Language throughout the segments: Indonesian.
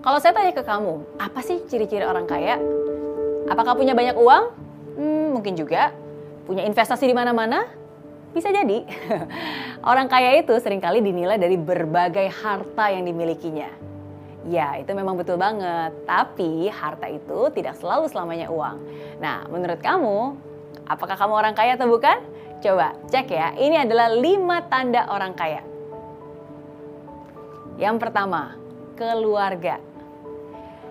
Kalau saya tanya ke kamu, apa sih ciri-ciri orang kaya? Apakah punya banyak uang? Hmm, mungkin juga. Punya investasi di mana-mana? Bisa jadi. orang kaya itu sering kali dinilai dari berbagai harta yang dimilikinya. Ya, itu memang betul banget. Tapi harta itu tidak selalu selamanya uang. Nah, menurut kamu, apakah kamu orang kaya atau bukan? Coba cek ya, ini adalah lima tanda orang kaya. Yang pertama, keluarga.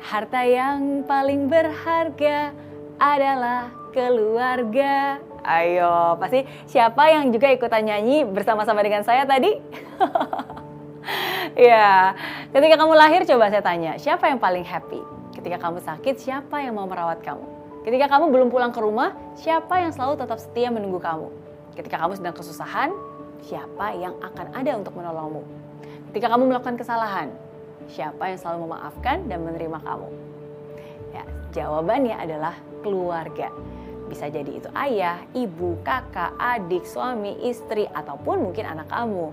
Harta yang paling berharga adalah keluarga. Ayo, pasti siapa yang juga ikutan nyanyi bersama-sama dengan saya tadi? ya, ketika kamu lahir coba saya tanya, siapa yang paling happy? Ketika kamu sakit, siapa yang mau merawat kamu? Ketika kamu belum pulang ke rumah, siapa yang selalu tetap setia menunggu kamu? Ketika kamu sedang kesusahan, siapa yang akan ada untuk menolongmu? Ketika kamu melakukan kesalahan, siapa yang selalu memaafkan dan menerima kamu? Ya, jawabannya adalah keluarga. Bisa jadi itu ayah, ibu, kakak, adik, suami, istri, ataupun mungkin anak kamu.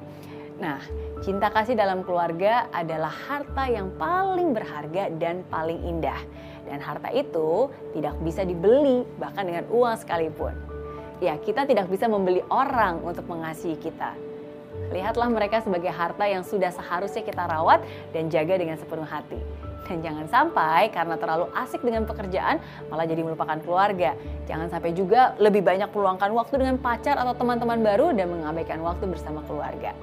Nah, cinta kasih dalam keluarga adalah harta yang paling berharga dan paling indah. Dan harta itu tidak bisa dibeli bahkan dengan uang sekalipun. Ya, kita tidak bisa membeli orang untuk mengasihi kita. Lihatlah mereka sebagai harta yang sudah seharusnya kita rawat dan jaga dengan sepenuh hati. Dan jangan sampai karena terlalu asik dengan pekerjaan malah jadi melupakan keluarga. Jangan sampai juga lebih banyak meluangkan waktu dengan pacar atau teman-teman baru dan mengabaikan waktu bersama keluarga.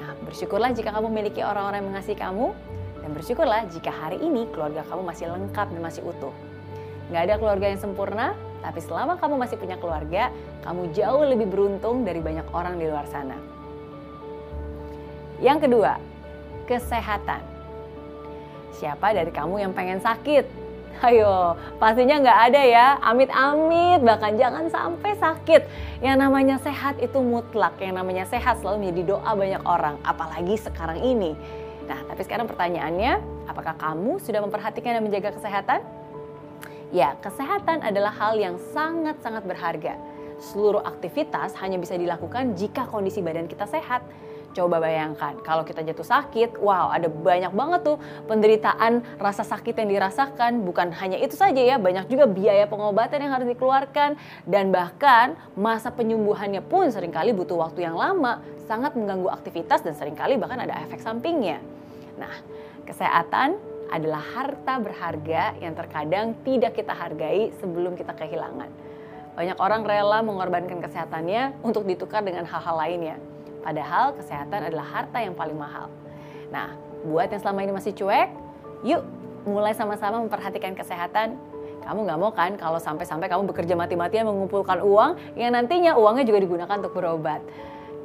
Nah, bersyukurlah jika kamu memiliki orang-orang yang mengasihi kamu dan bersyukurlah jika hari ini keluarga kamu masih lengkap dan masih utuh. Gak ada keluarga yang sempurna, tapi selama kamu masih punya keluarga, kamu jauh lebih beruntung dari banyak orang di luar sana. Yang kedua, kesehatan. Siapa dari kamu yang pengen sakit? Ayo, pastinya nggak ada ya. Amit-amit, bahkan jangan sampai sakit. Yang namanya sehat itu mutlak. Yang namanya sehat selalu menjadi doa banyak orang, apalagi sekarang ini. Nah, tapi sekarang pertanyaannya, apakah kamu sudah memperhatikan dan menjaga kesehatan? Ya, kesehatan adalah hal yang sangat-sangat berharga. Seluruh aktivitas hanya bisa dilakukan jika kondisi badan kita sehat. Coba bayangkan kalau kita jatuh sakit, wow ada banyak banget tuh penderitaan rasa sakit yang dirasakan. Bukan hanya itu saja ya, banyak juga biaya pengobatan yang harus dikeluarkan. Dan bahkan masa penyembuhannya pun sering kali butuh waktu yang lama, sangat mengganggu aktivitas dan sering kali bahkan ada efek sampingnya. Nah, kesehatan adalah harta berharga yang terkadang tidak kita hargai sebelum kita kehilangan. Banyak orang rela mengorbankan kesehatannya untuk ditukar dengan hal-hal lainnya Padahal kesehatan adalah harta yang paling mahal. Nah, buat yang selama ini masih cuek, yuk mulai sama-sama memperhatikan kesehatan. Kamu nggak mau kan kalau sampai-sampai kamu bekerja mati-matian mengumpulkan uang yang nantinya uangnya juga digunakan untuk berobat.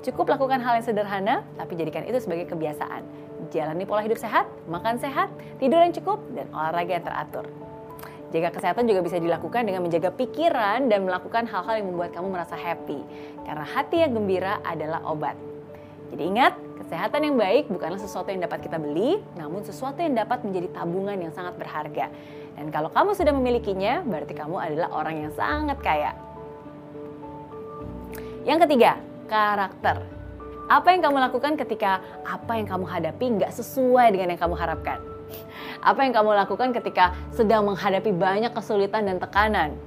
Cukup lakukan hal yang sederhana, tapi jadikan itu sebagai kebiasaan. Jalani pola hidup sehat, makan sehat, tidur yang cukup, dan olahraga yang teratur. Jaga kesehatan juga bisa dilakukan dengan menjaga pikiran dan melakukan hal-hal yang membuat kamu merasa happy. Karena hati yang gembira adalah obat. Jadi ingat, kesehatan yang baik bukanlah sesuatu yang dapat kita beli, namun sesuatu yang dapat menjadi tabungan yang sangat berharga. Dan kalau kamu sudah memilikinya, berarti kamu adalah orang yang sangat kaya. Yang ketiga, karakter. Apa yang kamu lakukan ketika apa yang kamu hadapi nggak sesuai dengan yang kamu harapkan? Apa yang kamu lakukan ketika sedang menghadapi banyak kesulitan dan tekanan?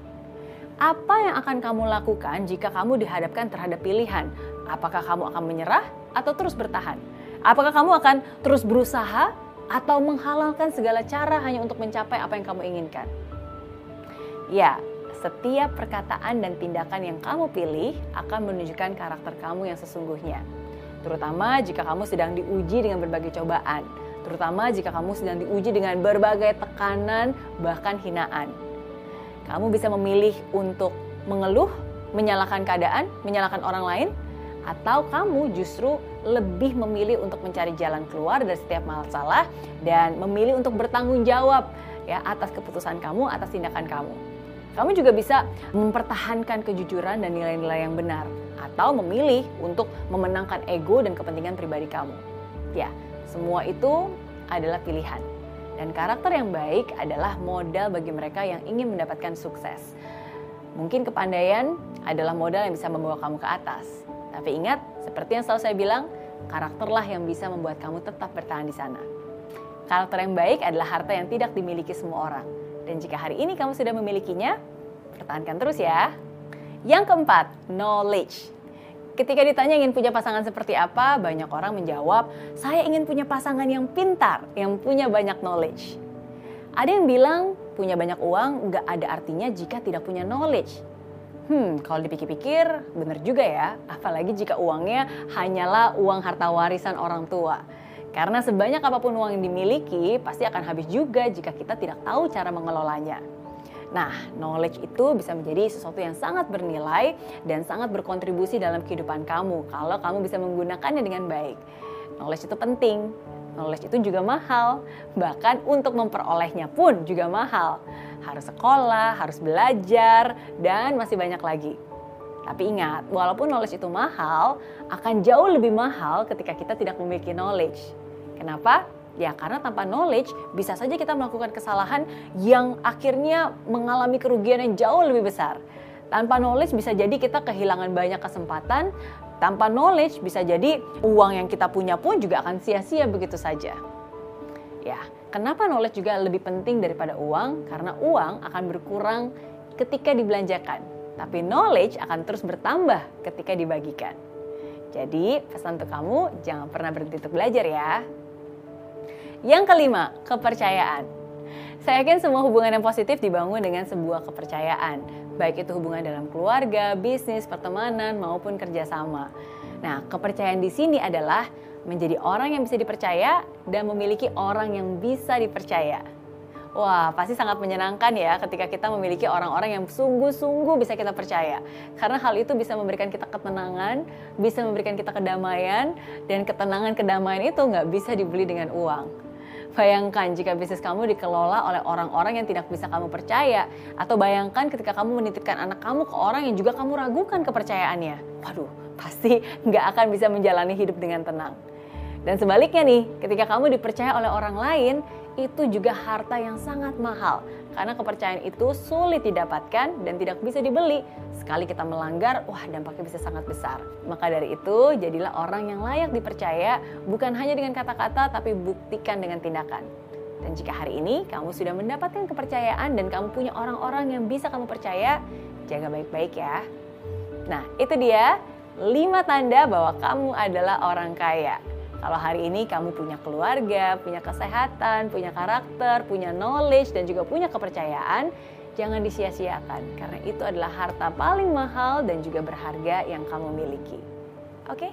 Apa yang akan kamu lakukan jika kamu dihadapkan terhadap pilihan? Apakah kamu akan menyerah atau terus bertahan? Apakah kamu akan terus berusaha atau menghalalkan segala cara hanya untuk mencapai apa yang kamu inginkan? Ya, setiap perkataan dan tindakan yang kamu pilih akan menunjukkan karakter kamu yang sesungguhnya. Terutama jika kamu sedang diuji dengan berbagai cobaan, terutama jika kamu sedang diuji dengan berbagai tekanan, bahkan hinaan. Kamu bisa memilih untuk mengeluh, menyalahkan keadaan, menyalahkan orang lain, atau kamu justru lebih memilih untuk mencari jalan keluar dari setiap masalah dan memilih untuk bertanggung jawab ya atas keputusan kamu, atas tindakan kamu. Kamu juga bisa mempertahankan kejujuran dan nilai-nilai yang benar atau memilih untuk memenangkan ego dan kepentingan pribadi kamu. Ya, semua itu adalah pilihan. Dan karakter yang baik adalah modal bagi mereka yang ingin mendapatkan sukses. Mungkin kepandaian adalah modal yang bisa membawa kamu ke atas, tapi ingat, seperti yang selalu saya bilang, karakterlah yang bisa membuat kamu tetap bertahan di sana. Karakter yang baik adalah harta yang tidak dimiliki semua orang. Dan jika hari ini kamu sudah memilikinya, pertahankan terus ya. Yang keempat, knowledge. Ketika ditanya ingin punya pasangan seperti apa, banyak orang menjawab, saya ingin punya pasangan yang pintar, yang punya banyak knowledge. Ada yang bilang, punya banyak uang nggak ada artinya jika tidak punya knowledge. Hmm, kalau dipikir-pikir, benar juga ya. Apalagi jika uangnya hanyalah uang harta warisan orang tua. Karena sebanyak apa pun uang yang dimiliki, pasti akan habis juga jika kita tidak tahu cara mengelolanya. Nah, knowledge itu bisa menjadi sesuatu yang sangat bernilai dan sangat berkontribusi dalam kehidupan kamu kalau kamu bisa menggunakannya dengan baik. Knowledge itu penting, knowledge itu juga mahal, bahkan untuk memperolehnya pun juga mahal. Harus sekolah, harus belajar, dan masih banyak lagi. Tapi ingat, walaupun knowledge itu mahal, akan jauh lebih mahal ketika kita tidak memiliki knowledge. Kenapa? Ya karena tanpa knowledge bisa saja kita melakukan kesalahan yang akhirnya mengalami kerugian yang jauh lebih besar. Tanpa knowledge bisa jadi kita kehilangan banyak kesempatan. Tanpa knowledge bisa jadi uang yang kita punya pun juga akan sia-sia begitu saja. Ya, kenapa knowledge juga lebih penting daripada uang? Karena uang akan berkurang ketika dibelanjakan. Tapi knowledge akan terus bertambah ketika dibagikan. Jadi pesan untuk kamu jangan pernah berhenti untuk belajar ya. Yang kelima, kepercayaan. Saya yakin semua hubungan yang positif dibangun dengan sebuah kepercayaan, baik itu hubungan dalam keluarga, bisnis, pertemanan, maupun kerjasama. Nah, kepercayaan di sini adalah menjadi orang yang bisa dipercaya dan memiliki orang yang bisa dipercaya. Wah, pasti sangat menyenangkan ya ketika kita memiliki orang-orang yang sungguh-sungguh bisa kita percaya. Karena hal itu bisa memberikan kita ketenangan, bisa memberikan kita kedamaian, dan ketenangan kedamaian itu nggak bisa dibeli dengan uang. Bayangkan jika bisnis kamu dikelola oleh orang-orang yang tidak bisa kamu percaya. Atau bayangkan ketika kamu menitipkan anak kamu ke orang yang juga kamu ragukan kepercayaannya. Waduh, pasti nggak akan bisa menjalani hidup dengan tenang. Dan sebaliknya nih, ketika kamu dipercaya oleh orang lain, itu juga harta yang sangat mahal. Karena kepercayaan itu sulit didapatkan dan tidak bisa dibeli. Sekali kita melanggar, wah dampaknya bisa sangat besar. Maka dari itu, jadilah orang yang layak dipercaya, bukan hanya dengan kata-kata, tapi buktikan dengan tindakan. Dan jika hari ini kamu sudah mendapatkan kepercayaan dan kamu punya orang-orang yang bisa kamu percaya, jaga baik-baik ya. Nah, itu dia 5 tanda bahwa kamu adalah orang kaya. Kalau hari ini kamu punya keluarga, punya kesehatan, punya karakter, punya knowledge, dan juga punya kepercayaan, jangan disia-siakan karena itu adalah harta paling mahal dan juga berharga yang kamu miliki. Oke? Okay?